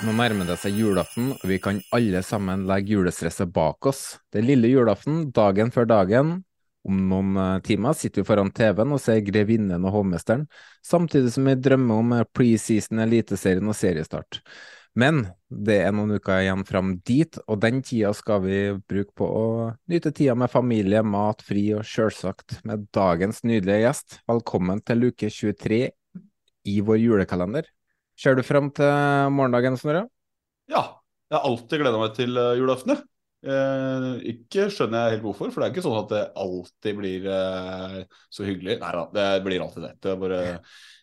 Nå nærmer det seg julaften, og vi kan alle sammen legge julestresset bak oss. Det er lille julaften, dagen før dagen. Om noen eh, timer sitter vi foran TV-en og ser Grevinnen og Hovmesteren, samtidig som vi drømmer om eh, preseason, Eliteserien og seriestart. Men det er noen uker igjen fram dit, og den tida skal vi bruke på å nyte tida med familie, mat, fri og sjølsagt med dagens nydelige gjest. Velkommen til uke 23 i vår julekalender. Ser du fram til morgendagen, Snorre? Ja, jeg har alltid gleda meg til eh, julaften. Eh, ikke skjønner jeg helt hvorfor, for det er ikke sånn at det alltid blir eh, så hyggelig. Nei da, det blir alltid det. Det bare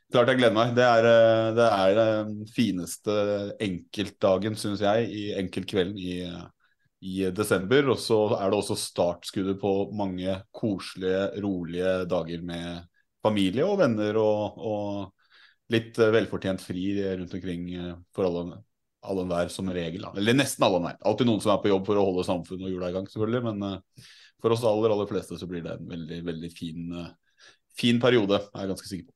Klart jeg gleder meg. Det er, eh, det er den fineste enkeltdagen, syns jeg, i enkeltkvelden i, i desember. Og så er det også startskuddet på mange koselige, rolige dager med familie og venner og, og litt eh, velfortjent fri rundt omkring eh, for alle, alle enhver som regel. Eller nesten alle enhver. Alltid noen som er på jobb for å holde samfunnet og jula i gang, selvfølgelig. Men eh, for oss aller, aller fleste så blir det en veldig, veldig fin, eh, fin periode, er jeg ganske sikker på.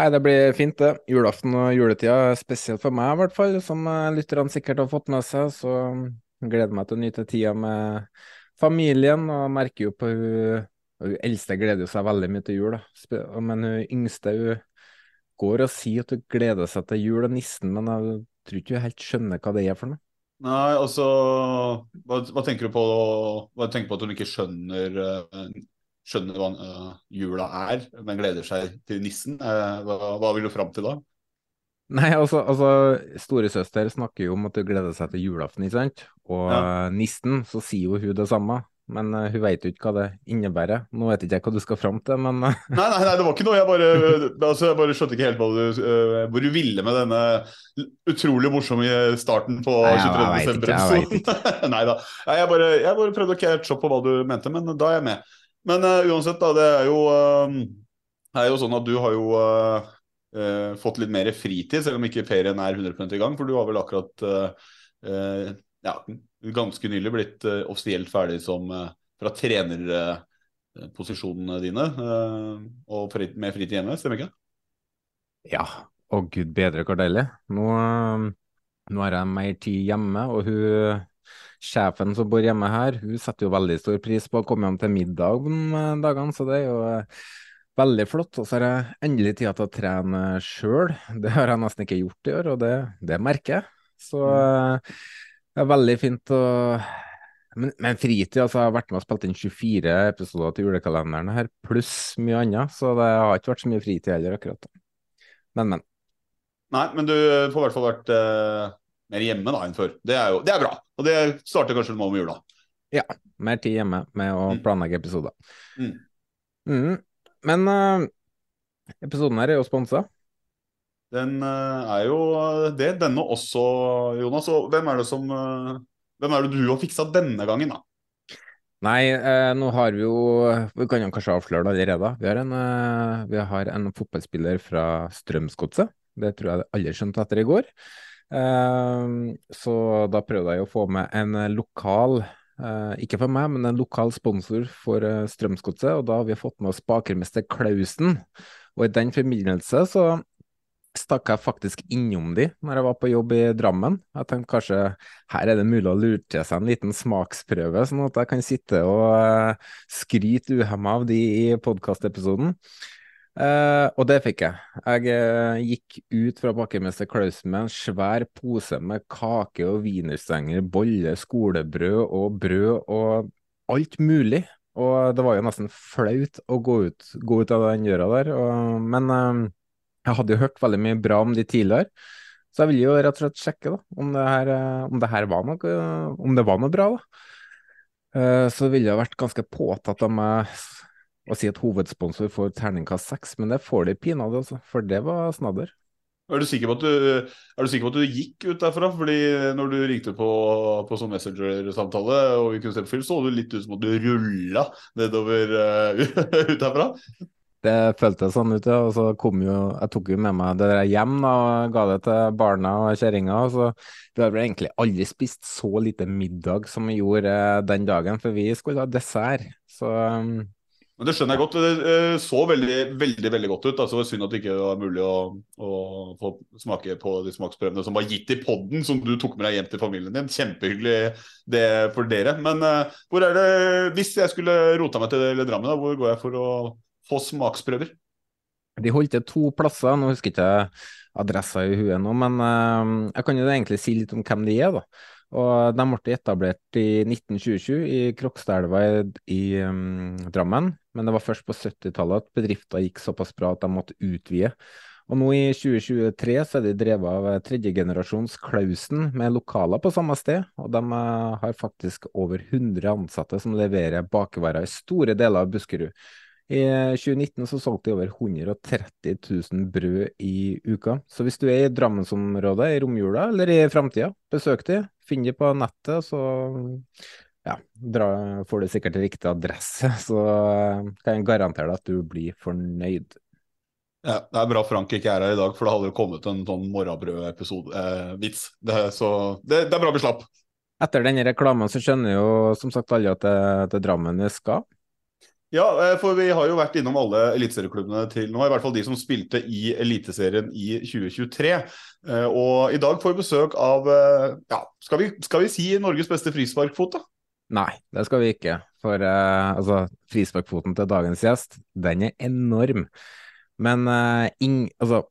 Nei, det blir fint, det. Julaften og juletida, spesielt for meg i hvert fall, som eh, lytterne sikkert har fått med seg. Så jeg gleder meg til å nyte tida med familien, og merker jo på hun Hun eldste gleder seg veldig mye til jul, da. Men hun yngste hun går og sier at du gleder seg til jul og nissen, men jeg tror ikke du helt skjønner hva det er for noe. Nei, altså hva, hva tenker du på Hva tenker du på at hun ikke skjønner eh, Skjønner hva uh, jula er, men gleder seg til nissen? Uh, hva, hva vil du fram til da? Nei, altså, altså storesøster snakker jo om at hun gleder seg til julaften, ikke sant? Og Ja. nissen, så sier jo hun det samme. Men uh, hun vet jo ikke hva det innebærer. Nå vet ikke jeg hva du skal fram til, men uh... Nei, nei, nei, det var ikke noe. Jeg bare, altså, jeg bare skjønte ikke helt du, uh, hvor du ville med denne utrolig morsomme starten på Nei, jeg vet nei da. Jeg bare, jeg bare prøvde å catche opp på hva du mente, men da er jeg med. Men eh, uansett, da. Det er jo, eh, er jo sånn at du har jo eh, eh, fått litt mer fritid, selv om ikke ferien er 100 i gang. For du har vel akkurat eh, eh, ja, ganske nylig blitt uh, offisielt ferdig som uh, fra trenerposisjonene dine, eh, og fri, med fritid hjemme, stemmer ikke det? ja. Å gud bedre hvor deilig. Nå, nå har jeg mer tid hjemme, og hun sjefen som bor hjemme her, hun setter jo veldig stor pris på å komme hjem til middag om dagene, så det er jo veldig flott. Og så har jeg endelig tid til å trene sjøl. Det har jeg nesten ikke gjort i år, og det, det merker jeg. Så eh, det er veldig fint å men, men fritid, altså jeg har vært med og spilt inn 24 episoder til julekalenderen her, pluss mye annet, så det har ikke vært så mye fritid heller akkurat. Men, men. Nei, men du får i hvert fall vært uh, mer hjemme da enn før. Det er jo det er bra. Og det starter kanskje med jula. Ja, mer tid hjemme med å Mm. planlegge episoder. Mm. Mm. Men uh, episoden her er jo sponsa. Den eh, er jo det, denne også, Jonas. Og hvem er det som eh, Hvem er det du har fiksa denne gangen, da? Nei, eh, nå har vi jo Vi kan jo kanskje avsløre det allerede. Vi har en, eh, vi har en fotballspiller fra Strømsgodset. Det tror jeg alle skjønte etter i går. Eh, så da prøvde jeg å få med en lokal eh, ikke for meg, men en lokal sponsor for eh, Strømsgodset, og da har vi fått med oss bakermester Klausen. Og i den forbindelse så stakk jeg faktisk innom de når jeg var på jobb i Drammen. Jeg tenkte kanskje her er det mulig å lure til seg en liten smaksprøve, sånn at jeg kan sitte og uh, skryte uhemma av de i podkastepisoden. Uh, og det fikk jeg. Jeg uh, gikk ut fra bakemester Klausen med en svær pose med kake og wienerstenger, boller, skolebrød og brød og alt mulig. Og det var jo nesten flaut å gå ut, gå ut av den døra der. Og, men jeg hadde jo hørt veldig mye bra om de tidligere, så jeg ville jo rett og slett sjekke da, om det her, om det her var, noe, om det var noe bra. da. Uh, så det ville vært ganske påtatt av meg å si at hovedsponsor får terningkast seks, men det får de pinadø, altså, for det var snadder. Er du, sikker på at du, er du sikker på at du gikk ut derfra? Fordi når du ringte på, på sånn Messenger-samtale og vi kunne se på film, så du litt ut som at du rulla nedover uh, ut derfra. Det føltes sånn ut. Og så kom jo Jeg tok jo med meg det der hjem da, og ga det til barna og kjerringa. Så vi har vel egentlig aldri spist så lite middag som vi gjorde eh, den dagen, for vi skulle ha dessert. Så um... Men Det skjønner jeg godt. Det eh, så veldig veldig, veldig godt ut. Altså, det var synd at det ikke var mulig å, å, få smake på de smaksprøvene som var gitt i poden, som du tok med deg hjem til familien din. Kjempehyggelig det for dere. Men uh, hvor er det, hvis jeg skulle rota meg til Drammen, da, hvor går jeg for å få smaksprøver? De holdt til to plasser, nå husker jeg ikke adressa i huet nå, men uh, jeg kan jo egentlig si litt om hvem de er. da. Og De ble etablert i 1927 i Krokstadelva i, i um, Drammen, men det var først på 70-tallet at bedrifter gikk såpass bra at de måtte utvide. Og nå i 2023 så er de drevet av tredjegenerasjons Klausen med lokaler på samme sted, og de uh, har faktisk over 100 ansatte som leverer bakevarer i store deler av Buskerud. I 2019 så solgte de over 130 000 brød i uka. Så hvis du er i Drammensområdet i romjula eller i framtida, besøk de. Finn de på nettet, så ja, dra, får du sikkert riktig adresse. Så kan jeg garantere deg at du blir fornøyd. Ja, Det er bra Frank ikke er her i dag, for det hadde jo kommet en sånn morgenbrød-vits. Eh, så det, det, er bra vi slapp. Etter denne reklamen så skjønner jo som sagt alle at det, det er Drammen vi skal. Ja, eh, for vi har jo vært innom alle eliteserieklubbene til nå, i hvert fall de som spilte i Eliteserien i 2023. Eh, og i dag får vi besøk av, eh, ja, skal vi, skal vi si Norges beste frisparkfot, da? Nei, det skal vi ikke. For uh, altså, frisparkfoten til dagens gjest, den er enorm. Men uh, ing, altså,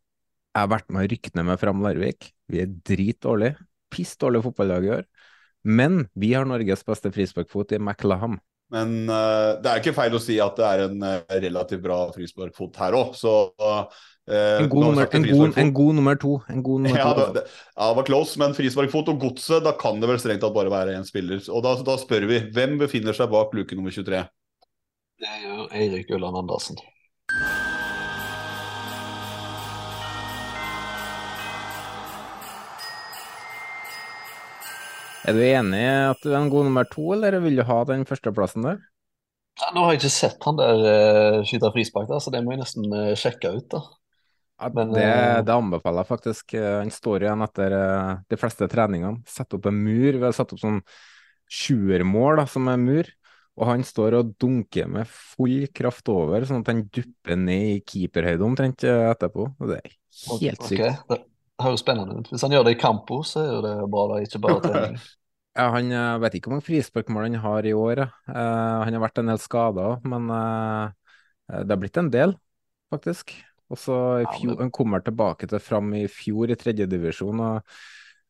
jeg har vært med å rykke ned med Fram Larvik. Vi er dritdårlige. Piss dårlig fotballag i år. Men vi har Norges beste frisparkfot i McLaham. Men uh, det er ikke feil å si at det er en uh, relativt bra frisparkfot her òg, så uh, en, god nummer, en, god, en, god nummer, to. God nummer ja, to. Det, ja, det var close, men frisparkfot og godset, da kan det vel strengt tatt bare være én spiller. Og da, da, spør vi, hvem befinner seg bak luke nummer 23? Det jo Eirik Ulland Andersen. Er du enig i at du er en god nummer to, eller vil du ha den førsteplassen der? Ja, nå har jeg ikke sett han der uh, skyte frispark, da, så det må jeg nesten uh, sjekke ut. da. Ja, Men, det, uh, det, anbefaler jeg faktisk. Han står igjen etter de fleste treningene. Sett opp en mur. Vi har satt opp sånn sjuermål som er mur. Og han står og dunker med full kraft over, sånn at han dupper ned i keeperhøyde omtrent etterpå. Og det er helt sykt. Okay. Det høres spennende ut. Hvis han gjør det i kampo, så er jo det bra, da, ikke bare trening. Ja, han jeg vet ikke hvor mange frisparkmål han har i år. Uh, han har vært en del skada òg, men uh, det har blitt en del, faktisk. Og så ja. Han kommer tilbake til Fram i fjor i tredjedivisjon.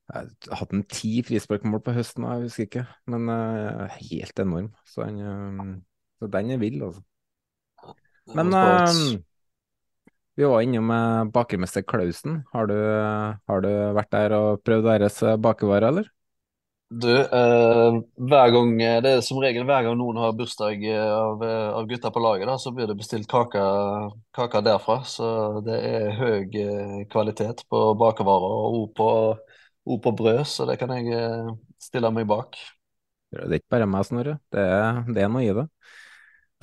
Jeg hadde han ti frisparkmål på høsten, jeg husker ikke. Men uh, helt enorm. Så, han, så den er vill, altså. Men vi var innom bakermester Klausen. Har du, har du vært der og prøvd deres bakevarer, eller? Du, eh, hver gang, det er som regel hver gang noen har bursdag eh, av, eh, av gutta på laget, da, så blir det bestilt kake, kake derfra. Så det er høy eh, kvalitet på bakervarer og òg på, på brød, så det kan jeg stille meg bak. Det er ikke bare meg, Snorre. Det er, det er noe i det.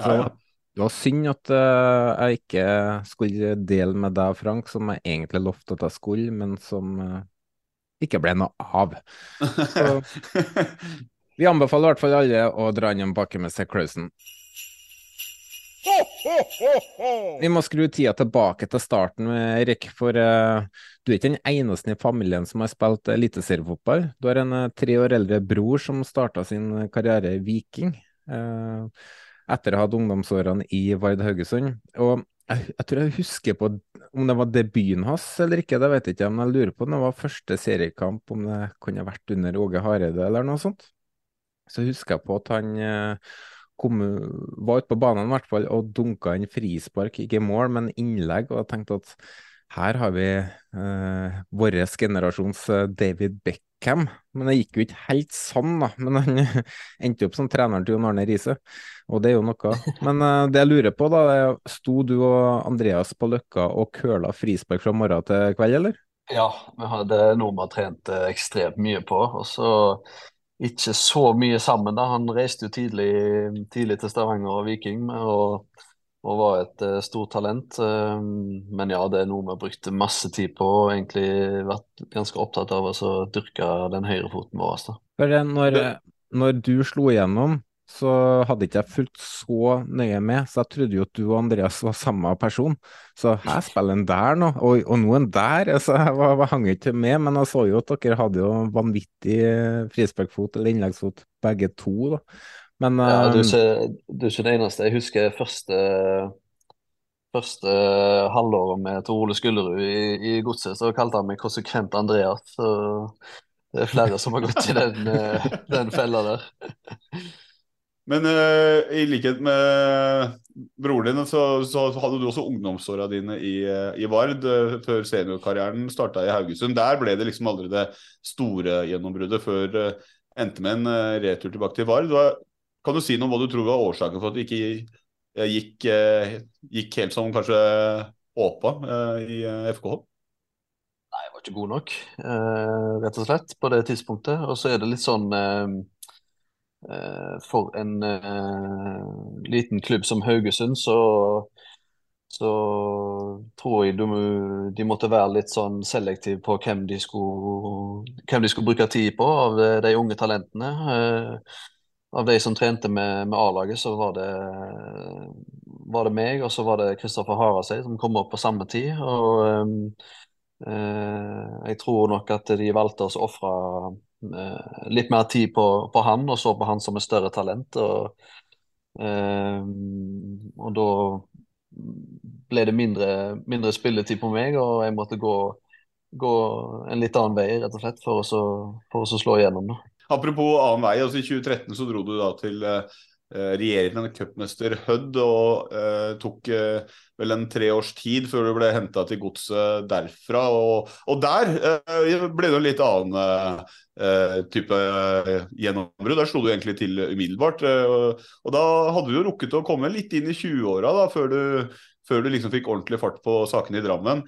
Så, ja, ja. Det var synd at jeg ikke skulle dele med deg, Frank, som jeg egentlig lovte at jeg skulle, men som ikke ble noe av. Så, vi anbefaler i hvert fall alle å dra inn en pakke med Sir Klausen. Vi må skru tida tilbake til starten, Erik. For uh, du er ikke den eneste i familien som har spilt eliteseriefotball. Du har en uh, tre år eldre bror som starta sin karriere i Viking. Uh, etter å ha hatt ungdomsårene i Vard Haugesund. Og jeg, jeg, tror jeg husker på om det var debuten hans eller ikke, det vet jeg ikke. Men jeg lurer på om det var første seriekamp, om det kunne vært under Åge Hareide eller noe sånt. Så husker jeg på at han kom, var ute på banen i hvert fall og dunka inn frispark, ikke mål, men innlegg. Og jeg tenkte at her har vi eh, vår generasjons David David Beckham. Men det gikk jo ikke helt sånn, da. Men han endte opp som treneren til Jon Arne Riise, og det er jo noe. Men uh, det jeg lurer på, da, er sto du og Andreas på Løkka og køla frispark fra morgen til kveld, eller? Ja, vi hadde noe vi har trent eh, ekstremt mye på. og så ikke så mye sammen. da. Han reiste jo tidlig, tidlig til Stavanger og Viking og, og var et uh, stort talent. Uh, men ja, det er noe vi har brukt masse tid på og egentlig vært ganske opptatt av å dyrke den høyrefoten vår. Altså. For når, når du slo igjennom, så hadde ikke jeg fulgt så nøye med, så jeg trodde jo at du og Andreas var samme person. Så her spiller en der nå, og, og nå en der. Så jeg, var, jeg hang ikke med, men jeg så jo at dere hadde jo vanvittig frisparkfot eller innleggsfot, begge to. da. Men, ja, du, er ikke, du den eneste. Jeg husker første, første halvåret med Tor Ole Skullerud i, i Godset, så kalte han meg konsekvent Andreas. Så det er flere som har gått i den, den fella der. Men uh, i likhet med broren din, så, så hadde du også ungdomsåra dine i, eh, i Vard uh, før seniorkarrieren starta i Haugesund. Der ble det liksom aldri det store gjennombruddet før uh, endte med en retur tilbake til Vard. Hva, kan du si noe om hva du tror var årsaken for at det ikke gikk, gikk helt som kanskje håpa i FKH? Nei, jeg var ikke god nok, rett og slett, på det tidspunktet. Og så er det litt sånn Eh, for en liten klubb som Haugesund, så, så tror jeg de, måtte være litt sånn selektive på hvem de skulle, hvem de skulle bruke tid på av de unge talentene. Av de som trente med, med A-laget, så var det, var det meg og så var det Kristoffer Harasei som kom opp på samme tid. og um, jeg tror nok at de valgte å ofre uh, litt mer tid på, på, han, og så på han som et større talent. Og, uh, og da ble det mindre, mindre, spilletid på meg, og jeg måtte gå, gå en litt annen vei rett og slett for å, for å slå igjennom. Da. Apropos annen vei, altså i 2013 så dro du da til eh, Eh, regjerende cupmester Hødd, og eh, tok eh, vel en tre års tid før du ble henta til godset derfra. Og, og der eh, ble det en litt annen eh, type eh, gjennombrudd. Der slo du egentlig til umiddelbart. Og, og, da hadde du jo rukket å komme litt inn i 20-åra før, før, du liksom fikk ordentlig fart på sakene i Drammen.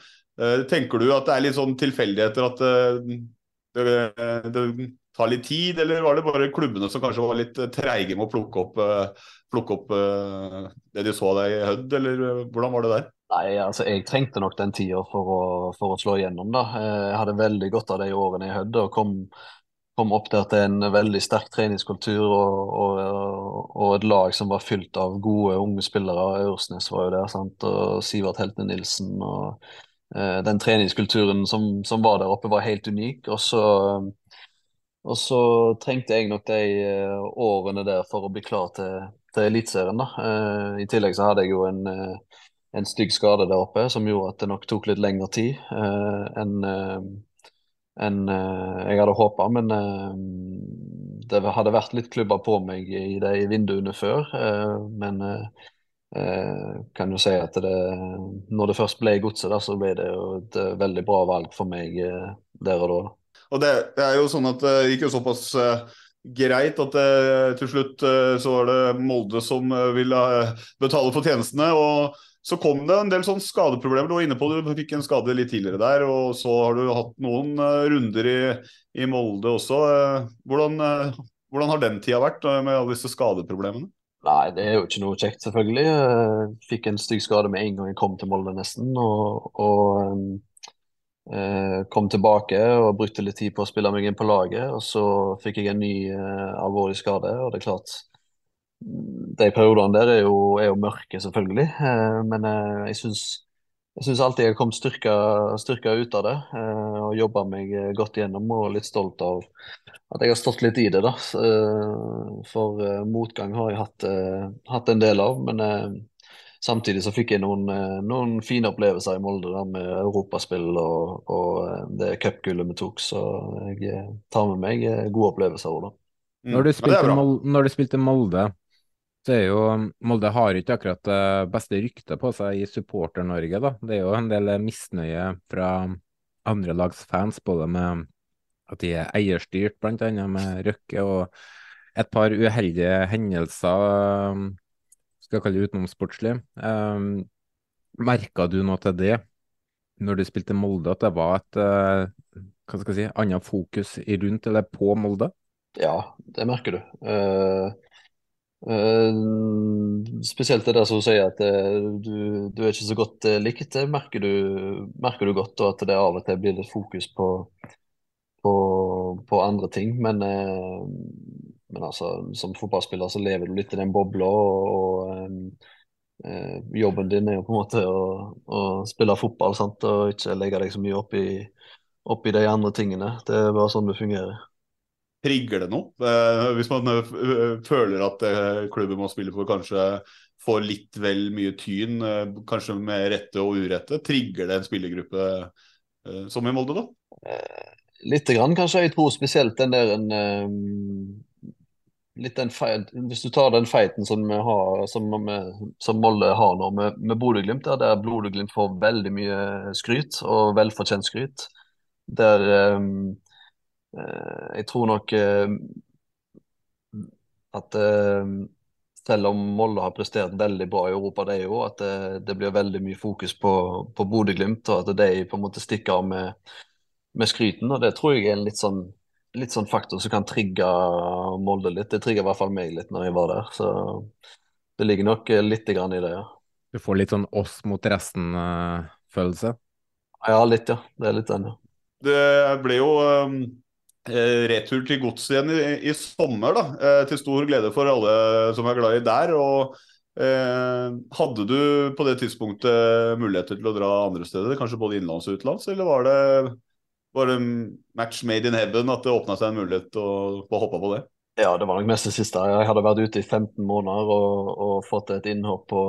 tenker du at det er litt sånn tilfeldigheter at det, det ta litt tid, eller var det bare klubbene som kanskje var litt eh, treige med å plukke opp, eh, plukke opp eh, det de så deg i Hødd, eller hvordan var det der? Nei, altså Jeg trengte nok den tida for, for, å slå igjennom. da. Jeg hadde veldig godt av de årene i Hødd og kom, kom opp der til en veldig sterk treningskultur og, og, og, et lag som var fylt av gode unge spillere. Aursnes var jo der, sant? og Sivert Heltne Nilsen. og Den treningskulturen som, som, var der oppe, var helt unik. Og så og så trengte jeg nok de uh, årene der for å bli klar til, til Eliteserien. da. I tillegg så hadde jeg jo en, uh, en stygg skade der oppe som gjorde at det nok tok litt lengre tid enn en, jeg hadde håpa. Men det hadde vært litt klubber på meg i de vinduene før. men kan jo si at det, når det først ble godset, så ble det jo et veldig bra valg for meg der og da. Og det, er jo sånn at det gikk jo såpass uh, greit at det, til slutt uh, så var det Molde som ville betale for tjenestene. og så kom det en del sånn skadeproblemer. Du var inne på du fikk en skade litt tidligere der. Og så har du hatt noen runder i, i Molde også. Hvordan, hvordan, har den tida vært med alle disse skadeproblemene? Nei, det er jo ikke noe kjekt, selvfølgelig. Jeg fikk en stygg skade med en gang jeg kom til Molde, nesten. Og, og Eh, kom tilbake og brukte litt tid på å spille meg inn på laget. Og så fikk jeg en ny eh, alvorlig skade. Og det er klart, mm, de periodene der er jo, er jo mørke, selvfølgelig. Eh, men eh, jeg syns jeg syns alltid jeg kommet styrka, styrka ut av det eh, og jobba meg eh, godt igjennom. Og litt stolt av at jeg har stått litt i det, da. Eh, For eh, motgang har jeg hatt, eh, hatt en del av. Men eh, samtidig så fikk jeg noen, eh, noen fine opplevelser i Molde da, med europaspill og, og eh, det cupgullet vi tok. Så jeg eh, tar med meg gode opplevelser òg, da. Mm. Når du det spilte, bra. Når du spilte Molde, så er jo Molde har ikke akkurat det beste ryktet på seg i Supporter-Norge, da. Det er jo en del misnøye fra andre lags fans, både med at de er eierstyrt, annet med Røkke, og et par uheldige hendelser, um, skal kalle det utenomsportslig. Um, Merka du noe til det når du spilte Molde, at det var et eh, hva skal jeg si, annet fokus rundt eller på Molde? Ja, det merker du. Uh, uh, spesielt det der som sier at uh, du, du er ikke så godt likt, det merker du, merker du godt, og at det av og til blir litt fokus på, på, på andre ting. Men, men altså, som fotballspiller så lever du litt i den bobla, og, og eh, eh, jobben din er jo på en måte å, å spille fotball, sant? og ikke legge deg så mye opp i, opp i de andre tingene. Det er bare sånn det fungerer. Trigger det noe? Eh, Hvis man eh, føler at klubben må spille for kanskje får litt vel mye tyn, kanskje med rette og urette, trigger det en spillergruppe som i Molde, da? Lite grann, kanskje. Jeg tror spesielt den der en, litt den feit, Hvis du tar den feiten som, vi har, som, vi, som Molde har nå med, med Bodø-Glimt, der, der Bodø-Glimt får veldig mye skryt, og velfortjent skryt. Der um, Jeg tror nok eh, at eh, selv om Molde har prestert veldig bra i Europa, det er jo at det, det blir veldig mye fokus på, på Bodø-Glimt, og at de på en måte stikker av med, med skryten. og Det tror jeg er en litt sånn, litt sånn faktor som kan trigge Molde litt. Det trigger i hvert fall meg litt når jeg var der. Så det ligger nok eh, litt grann i det, ja. Du får litt sånn oss mot resten-følelse. Ja, litt, ja. Det er litt den, ja. Det ble jo um, retur til godset igjen i, i sommer, da. Eh, til stor glede for alle som er glad i der. Og eh, hadde du på det tidspunktet muligheter til å dra andre steder, kanskje både innenlands og utenlands, eller var det bare match made in heaven at det åpna seg en mulighet til å få hoppa på det? Ja, det var nok mest det siste. Jeg hadde vært ute i 15 måneder og, og fått et innhopp på,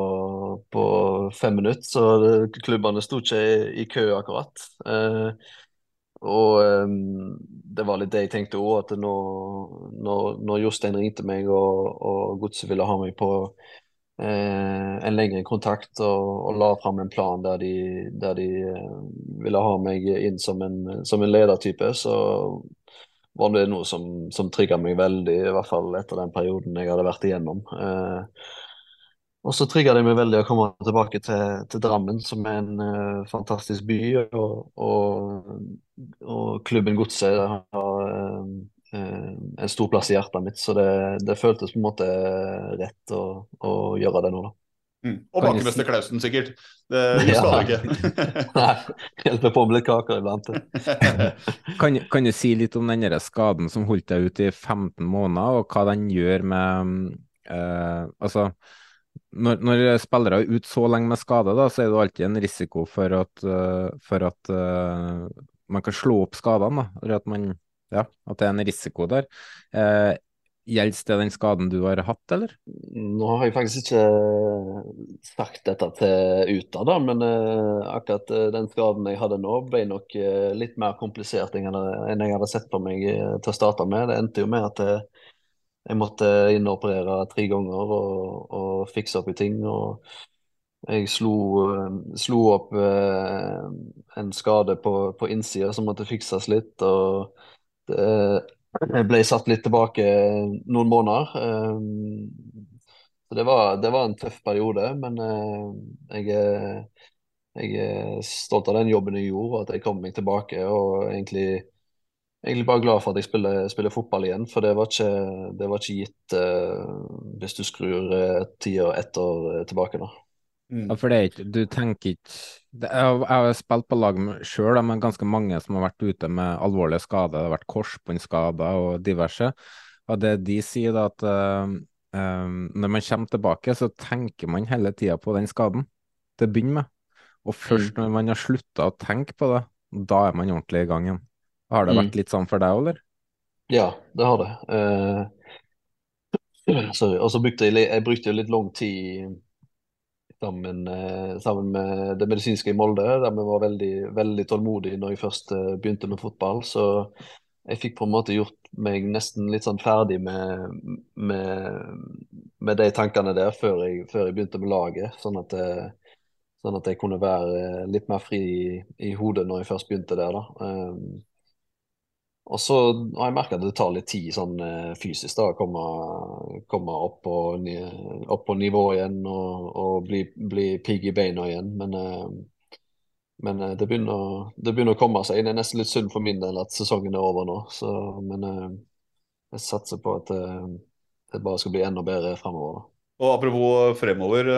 på fem minutter, så det, klubbene sto ikke i, i kø akkurat. Eh, og eh, det var litt det jeg tenkte òg, at når, når, når Jostein ringte meg og, og Godset ville ha meg på en lengre kontakt og, og la fram en plan der de, der de eh, ville ha meg inn som en, som en ledertype, så var det noe som, som trigga meg veldig, i hvert fall etter den perioden jeg hadde vært igjennom. Eh, og så trigga det meg veldig å komme tilbake til, til Drammen, som er en eh, fantastisk by. Og, og, og klubben Godset har eh, eh, en stor plass i hjertet mitt, så det, det føltes på en måte rett å, å gjøre det nå, da. Mm. Og bakemester Klausen, sikkert. Det du Ja. skader ikke. Nei, hjelper på med litt kaker iblant. Kan, kan du si litt om den skaden som holdt deg ute i 15 måneder, og hva den gjør med uh, Altså, når, når spillere er ute så lenge med skade, da, så er det alltid en risiko for at, uh, for at uh, man kan slå opp skadene. Da, eller at, man, ja, at det er en risiko der. Eh, Gjelder det den skaden du har hatt, eller? Nå har jeg faktisk ikke sagt dette til Uta, da, men eh, akkurat eh, den skaden jeg hadde nå, ble nok eh, litt mer komplisert enn jeg hadde, sett på meg eh, til å starte med. Det endte jo med at eh, jeg måtte inn tre ganger og, og fikse opp i ting. og jeg slo, eh, slo opp eh, en skade på, på innsida som måtte fikses litt. og jeg ble satt litt tilbake noen måneder. eh, Så det var, det var en tøff periode, men eh, jeg, jeg er stolt av den jobben jeg gjorde, og at jeg kom meg tilbake. Og egentlig, egentlig bare glad for at jeg spiller, spiller fotball igjen, for det var ikke, det var ikke gitt uh, hvis du skrur uh, tida ett år eh, tilbake. da. Ja, for det er ikke, du tenker ikke det, Jeg har- jeg har spilt på lag sjøl med ganske mange som har vært ute med alvorlige skader. Det har vært korsbåndskader og diverse. Og det de sier, da, at uh, Um, når man kommer tilbake, så tenker man hele tida på den skaden til å begynne med. Og først Mm. når man har slutta å tenke på det, da er man ordentlig i gang igjen. Har det Mm. vært litt sånn for deg eller? Ja, det har det. Uh... sorry. Og så brukte jeg, jeg brukte litt lang tid sammen, eh, sammen med det medisinske i Molde, der vi var veldig, veldig tålmodige når jeg først eh, begynte med fotball. Så jeg fikk på en måte gjort meg nesten litt sånn ferdig med, med, med de tankene der før jeg, før jeg begynte med laget. Sånn at, eh, sånn at jeg kunne være litt mer fri i, i hodet når jeg først begynte der. da. Og så har jeg merka at det tar litt tid sånn eh, fysisk da, å komme, komme opp, på, opp på nivå igjen og, og bli, bli pigg i beina igjen. Men, eh, men eh, det, begynner, det begynner å komme seg. Det er nesten litt synd for min del at sesongen er over nå. Så, men jeg satser på at det bare skal bli enda bedre fremover. da. Og apropos fremover.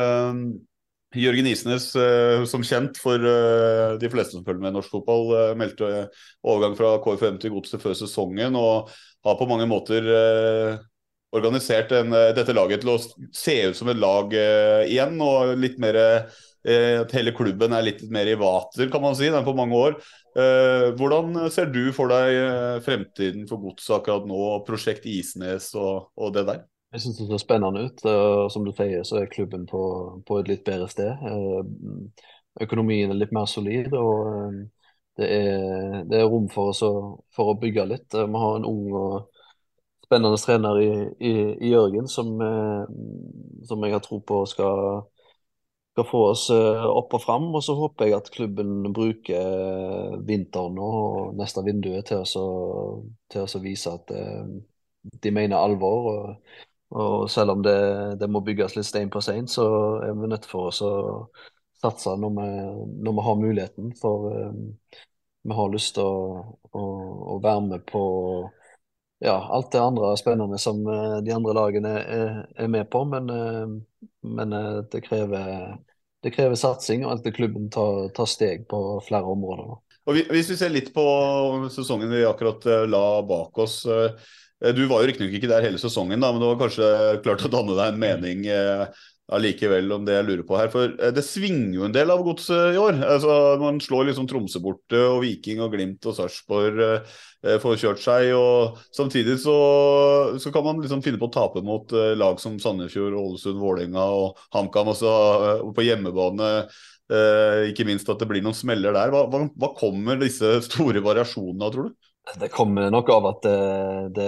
Jørgen Isnes, eh, som kjent for eh, de fleste som følger med i norsk fotball, eh, meldte overgang fra KFM til Godset før sesongen, og har på mange måter organisert en, dette laget til å se ut som et lag igjen, og litt mer At hele klubben er litt mer i vater, kan man si, den på mange år. Hvordan ser du for deg fremtiden for Godset akkurat nå, prosjekt Isnes og, og det der? Jeg syns det ser spennende ut. og Som du sier, så er klubben på, på et litt bedre sted. Eh, Økonomien er litt mer solid, og eh, det er, det er rom for, å, for å bygge litt. Eh, Vi har en ung og spennende trener i, i, i Jørgen som, som jeg har tro på skal, skal få oss opp og fram. Og så håper jeg at klubben bruker vinteren og neste vinduet til, å til å vise at de mener alvor. og og selv om det, det må bygges litt stein på stein, så er vi nødt for oss å satse når vi, når vi har muligheten. For um, vi har lyst til å, å, å være med på ja, alt det andre spennende som eh, de andre lagene er, er med på. Men, eh, men det krever, det krever satsing, og at klubben tar, tar steg på flere områder. Og Hvis vi ser litt på sesongen vi akkurat la bak oss. Eh, Du var jo riktignok ikke der hele sesongen, da, men du har kanskje klart å danne deg en mening eh, om det jeg lurer på her. For eh, det svinger jo en del av godset i år. Altså, man slår liksom Tromsø borte, og Viking og Glimt og Sarpsborg eh, får kjørt seg. og Samtidig så, så kan man liksom finne på å tape mot eh, lag som Sandefjord, Ålesund, Vålerenga og HamKam også eh, på hjemmebane. Eh, ikke minst at det blir noen smeller der. Hva, hva, hva kommer disse store variasjonene av, tror du? Det kommer nok av at det, det,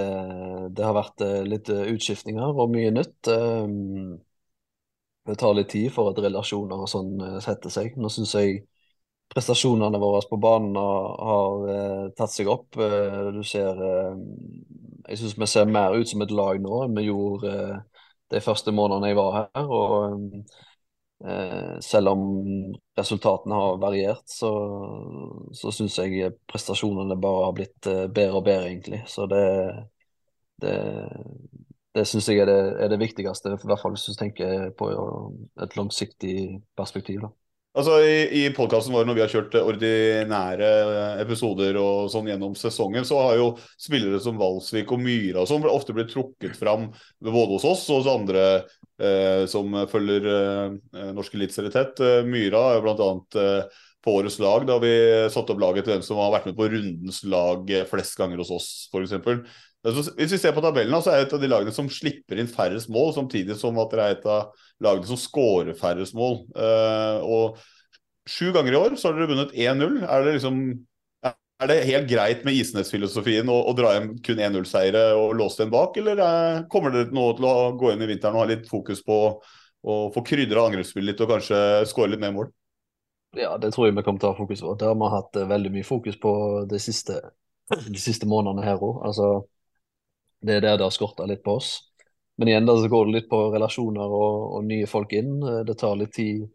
det har vært eh, litt eh, utskiftninger og mye nytt. Um, Det tar litt tid for at relasjoner og sånn eh, setter seg. Nå syns jeg prestasjonene våre på banen har, eh, tatt seg opp. Eh, du ser eh, Jeg syns vi ser mer ut som et lag nå enn vi gjorde eh, de første månedene jeg var her. og eh, selv om resultatene har variert, så, så syns jeg prestasjonene bare har blitt eh, bedre og bedre, egentlig. Så det, det, det syns jeg er det, er det viktigste, i hvert fall hvis du tenker på et langsiktig perspektiv. da. Altså I, i podkasten vår når vi har kjørt ordinære episoder og sånn gjennom sesongen, så har jo spillere som Valsvik og Myra og sånn ofte blitt trukket fram både hos oss og hos andre eh, som følger eh, norsk eliteserie tett. Myra er jo bl.a. Eh, på årets lag, da vi satte opp laget til dem som har vært med på rundens lag eh, flest ganger hos oss, f.eks. Altså, hvis vi ser på tabellen, så er det et av de lagene som slipper inn færrest mål, samtidig som at det er et av lagene som skårer færrest mål. Uh, og sju ganger i år så har dere vunnet 1-0. Er det liksom er det helt greit med Isnes-filosofien å, å, dra hjem kun 1-0-seire og låse den bak, eller er, kommer dere nå til å gå inn i vinteren og ha litt fokus på å få krydra angrepsspillet litt og kanskje skåre litt mer mål? Ja, det tror jeg vi kommer til å ha fokus på. Det har vi hatt uh, veldig mye fokus på de siste, de siste månedene her òg. Altså, det er der det har skorta litt på oss. Men igjen da så går det litt på relasjoner og, og nye folk inn. Det tar litt tid,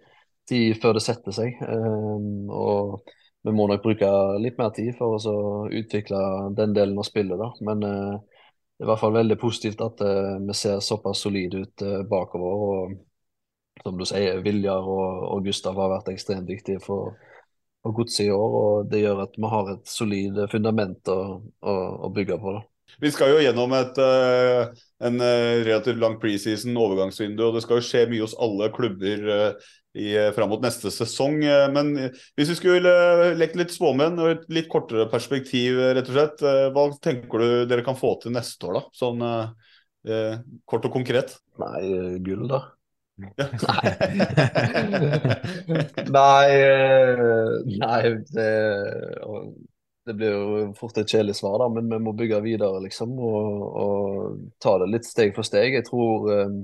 tid før det setter seg. Um, og vi må nok bruke litt mer tid for å utvikle den delen av spillet. da. Men uh, det er i hvert fall veldig positivt at uh, vi ser såpass solide ut uh, bakover. og Som du sier, Viljar og, og Gustav har vært ekstremt viktige for, for godset i år. og Det gjør at vi har et solid fundament å, å, å bygge på. da. Vi skal jo gjennom et, eh, en eh, relativt lang preseason, overgangsvindu, og det skal jo skje mye hos alle klubber eh, i, fram mot neste sesong. Men hvis vi skulle lekt litt spåmenn og et litt kortere perspektiv, rett og slett, hva tenker du dere kan få til neste år, da? Sånn eh, kort og konkret? Nei, gull, da. nei. nei, nei det, det blir jo fort et kjedelig svar, da, men vi må bygge videre, liksom. Og, og ta det litt steg for steg. Jeg tror eh,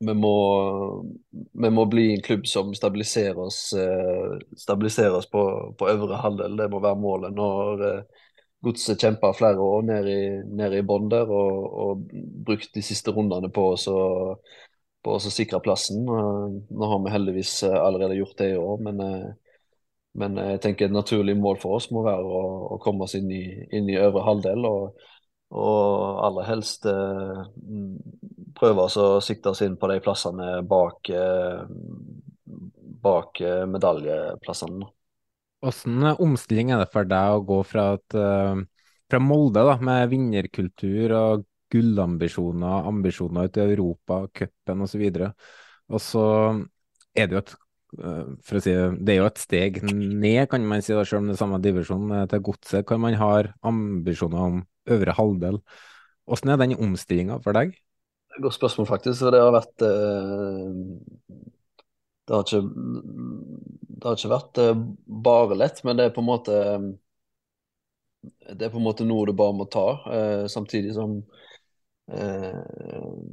vi, må, vi må bli en klubb som stabiliserer oss, eh, stabiliserer oss på, på, øvre halvdel. Det må være målet når eh, Godset kjempa flere år ned i, ned i bånn der og, og brukt de siste rundene på oss på å sikre plassen. Nå har vi heldigvis allerede gjort det i år, men men jeg tenker et naturlig mål for oss må være å, å komme oss inn i, inn i øvre halvdel. Og, og aller helst eh, prøve oss å sikte oss inn på de plassene bak, eh, bak eh, medaljeplassene. Hvordan omstilling er det for deg å gå fra, et, eh, fra Molde da, med vinnerkultur og gullambisjoner, ambisjoner ut i Europa, cupen osv., og så er det jo et Eh, for å si det, er jo et steg ned, kan man si, da, selv om det er samme divisjon eh, til godset, kan man ha ambisjoner om øvre halvdel. Hvordan er den omstillinga for deg? Godt spørsmål, faktisk. for Det har vært eh, det har, ikke, det har ikke vært bare lett, men det er på en måte Det er på en måte noe du bare må ta, samtidig som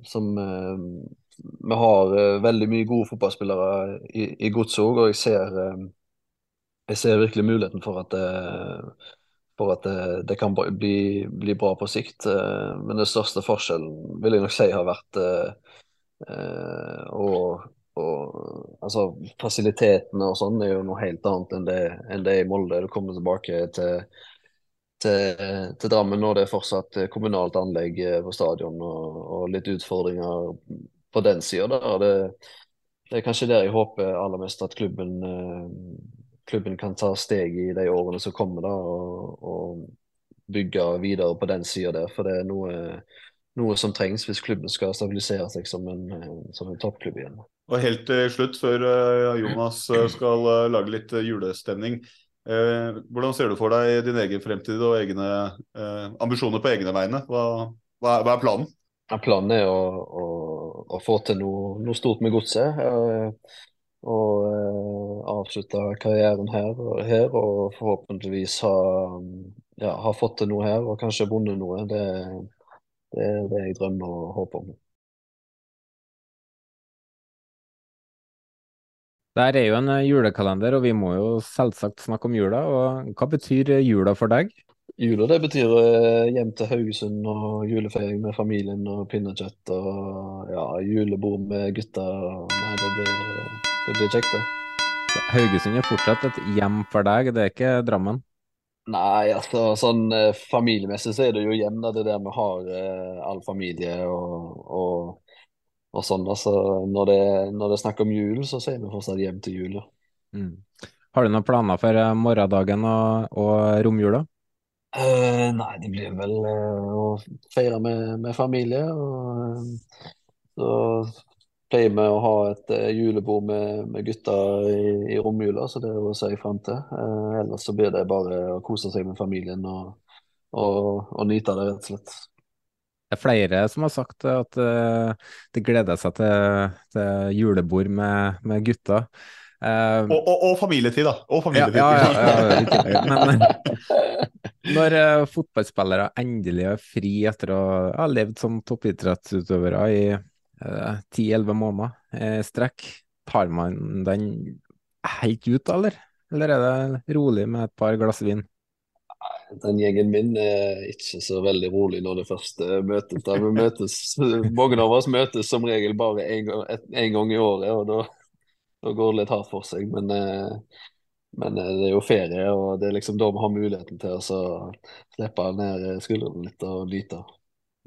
som vi har uh, veldig mye gode fotballspillere i, i godset òg, og jeg ser, uh, jeg ser, virkelig muligheten for at, uh, for at det kan bli, bli, bra på sikt. men den største forskjellen vil jeg nok si har vært og, og, altså, Fasilitetene og sånn er jo noe helt annet enn det, enn det er i Molde. Du kommer tilbake til til, til, Drammen når det er fortsatt kommunalt anlegg på stadion og, og litt utfordringer på den sida. Det, det er kanskje der jeg håper aller mest at klubben, eh, klubben kan ta steg i de årene som kommer, da, og, og bygge videre på den sida der. For det er noe, noe, som trengs hvis klubben skal stabilisere seg som en, som en toppklubb igjen. Og Helt til slutt, før eh, Jonas eh, skal lage litt julestemning. hvordan ser du for deg din egen fremtid og egne ambisjoner på egne vegne? Hva, hva, er planen? Planen er å, å, å få til noe, noe, stort med godset. Eh, og eh, avslutte karrieren her, her, og forhåpentligvis ha, ja, ha, fått til noe her og kanskje vunnet noe. Det, det er det jeg drømmer og håper om. Der er jo en eh, julekalender, og vi må jo selvsagt snakke om jula. og Hva betyr jula for deg? Jula det betyr uh, hjem til Haugesund og julefeiring med familien og pinnekjøtt og ja, julebord med gutta. Nei, det blir, det blir kjekt, det. Haugesund er fortsatt et hjem for deg, det er ikke Drammen? Nei, altså sånn uh, familiemessig så er det jo hjem, da. Det er der vi har uh, all familie og, og, og sånn. Altså, når det, når det er snakk om jul, så sier vi fortsatt hjem til jul, ja. Mm. Har du noen planer for morgendagen og, og romjula? Uh, nei, det blir vel uh, å feire med, med familie. Og, uh, så pleier vi å ha et julebord med, med gutta i, i romjula, så det er å se fram til. ellers så blir det bare å kose seg med familien og, og, og nyte det, rett og slett. Det er flere som har sagt at de gleder seg til, til julebord med, med gutta. Og, og, og, familietid, da. Og familietid. Ja, ja, ja, Men Når uh, fotballspillere endelig er fri etter å ha levd som toppidrettsutøvere i eh, ti-elleve uh, måneder strekk, tar man den helt ut, eller? Eller er det rolig med et par glass vin? Den gjengen min er ikke så veldig rolig når det først møtes. Da. Vi møtes, mange av oss møtes som regel bare én gang, gang, i året, og da, da, går det litt hardt for seg. Men uh, men eh, det er jo ferie, og det er liksom da vi har muligheten til å slippe ned skuldrene litt og nyte.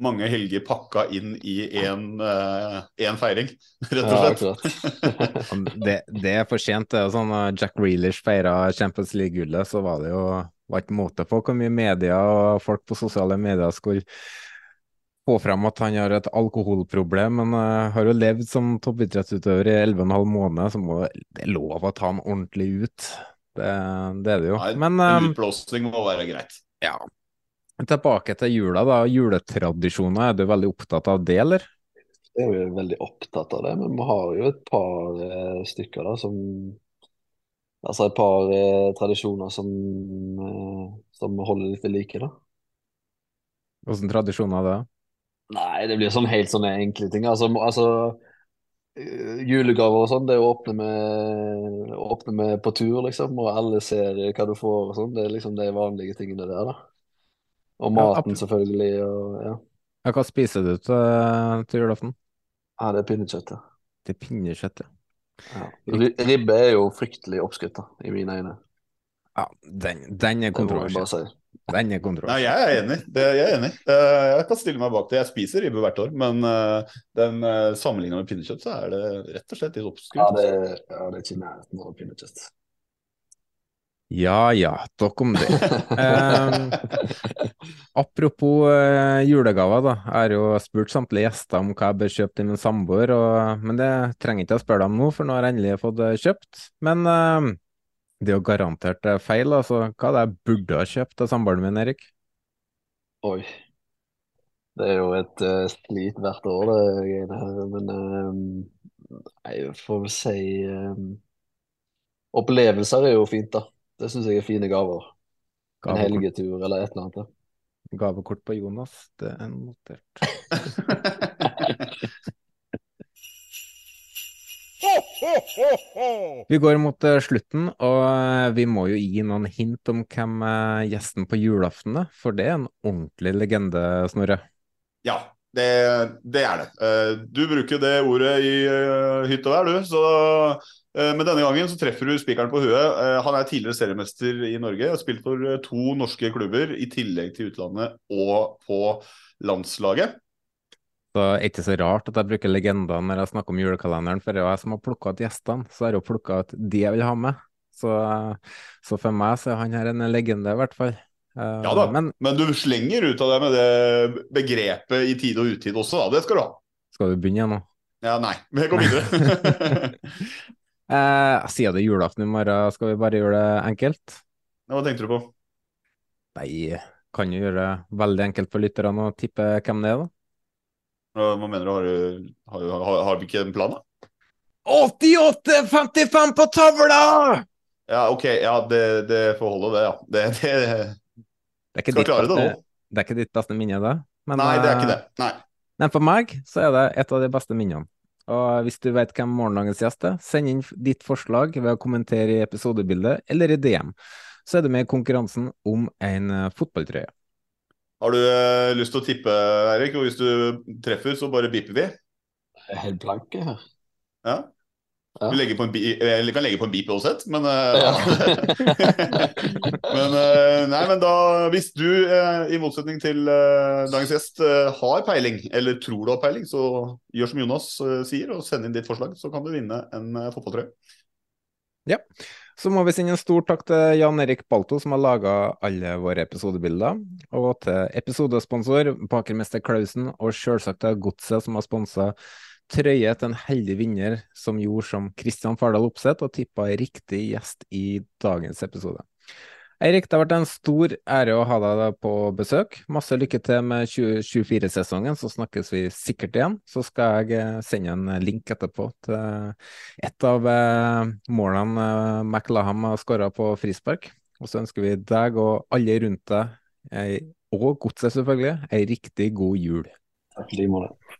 mange helger pakka inn i én feiring, rett og slett. Ja, Det, det er for sent. Det er sånn når Jack Reelish feira Champions League-gullet, så var det jo var ikke måte på hvor mye media og folk på sosiale medier skulle få frem at han har et alkoholproblem, men uh, har jo levd som toppidrettsutøver i 11,5 måneder, så må det er lov å ta han ordentlig ut. Det, det er det jo. Nei, Men en um, utblåsning må være greit. ja. Tilbake til jula, da. Juletradisjoner, er du veldig opptatt av det, eller? Jeg er jo veldig opptatt av det, men vi har jo et par eh, stykker da som Altså et par eh, tradisjoner som, eh, som holder litt ved like, da. Hvilke tradisjoner er det? Nei, det blir sånn helt sånne enkle ting. Altså, altså eh, julegaver og sånn, det å åpne med, åpne med på tur, liksom, og alle ser hva du får og sånn. Det er liksom de vanlige tingene der, da. Og maten, ja, selvfølgelig, og ja. Ja, hva spiser du til, til julaften? Ja, det er pinnekjøtt, ja. er pinnekjøtt, ja. Ribbe er jo fryktelig oppskrytt, da, i mine øyne. Ja, den, den er Det kontroversiell. Den er Nei, jeg er enig. Det, jeg er enig. Eh, Jeg kan stille meg bak det. Jeg spiser ribbe hvert år, men uh, den uh, sammenligna med pinnekjøtt, så er det rett og slett litt oppskrytt. Ja, det, ja, det er ikke nærheten av pinnekjøtt. Ja ja, nok om det. um, apropos uh, julegaver, da. Jeg har jo spurt samtlige gjester om hva jeg bør kjøpe til min samboer, men det trenger ikke jeg spørre dem nå, for nå har jeg endelig fått kjøpt. Men eh, det er jo garantert eh, feil, altså. Hva er det jeg burde ha kjøpt av samboeren min, Erik? Oi. Det er jo et uh, slit hvert år, det greiene her. Men uh, nei, jeg får vel si uh, Opplevelser er jo fint, da. Det syns jeg er fine gaver. En helgetur eller et eller annet. da. gavekort på Jonas, det er notert. Vi går mot eh, slutten, og eh, vi må jo gi noen hint om hvem eh, gjesten på julaften er, for det er en ordentlig legende, Snorre. Ja, det, det er det. Du bruker det ordet i hytta vær, du. Så, men denne gangen så treffer du spikeren på huet. Han er tidligere seriemester i Norge har spilt for to norske klubber, i tillegg til utlandet og på landslaget. Så det er ikke så rart at jeg bruker legender når jeg snakker om julekalenderen, for det er jo jeg som har plukka ut gjestene, så har det jo plukka ut de jeg vil ha med. Så, så for meg så er han her en legende, i hvert fall. Eh, Ja da, Men men du slenger ut av deg med det begrepet i tide og utide også, da. Det skal du ha. skal du begynne nå? Ja, nei. Vi går videre. Eh, siden det er julaften i morgen, skal vi bare gjøre det enkelt? Hva tenkte du på? Nei, kan jo gjøre det veldig enkelt for lytterne å tippe hvem det er, da. Hva mener du? Har, du, har, har, har vi ikke en plan, da? 88-55 på tavla! Ja, OK. Ja, det, det får holde, det. ja. Det, det, Det er ikke skal ditt klare det nå. det er ikke ditt beste minne, da? Men, Nei, det er ikke eh, det. Nei. Men for meg så er det et av de beste minnene. Og hvis du vet hvem morgendagens gjest er, send inn ditt forslag ved å kommentere i episodebildet eller i DM. Så er du med i konkurransen om en eh, fotballtrøye. Har du eh, lyst til å tippe, Eirik? Og hvis du treffer, så bare bipper vi. Jeg er helt blank her. Ja. Ja. På en eller kan legge på en beep uansett, men eh, Ja. Men eh, nei, men da Hvis du, eh, i motsetning til eh, dagens gjest, eh, har peiling, eller tror du har peiling, så gjør som Jonas eh, sier, og send inn ditt forslag, så kan du vinne en fotballtrøye. fotballtrøye. Så må vi sende en stor takk til Jan Erik Balto, som har laga alle våre episodebilder. Og til episodesponsor Bakermester Klausen, og selvsagt til Godset, som har sponsa trøye til en heldig vinner som gjorde som Kristian Fardal Opseth og tippa riktig gjest i dagens episode. Eirik, det har vært en stor ære å ha deg på besøk. Masse lykke til med 2024-sesongen, så snakkes vi sikkert igjen. Så skal jeg eh, sende en link etterpå til et av eh, målene eh, McLaham har skåra på frispark. Og så ønsker vi deg og alle rundt deg, eh, og godset selvfølgelig, ei riktig god jul. Takk i like måte.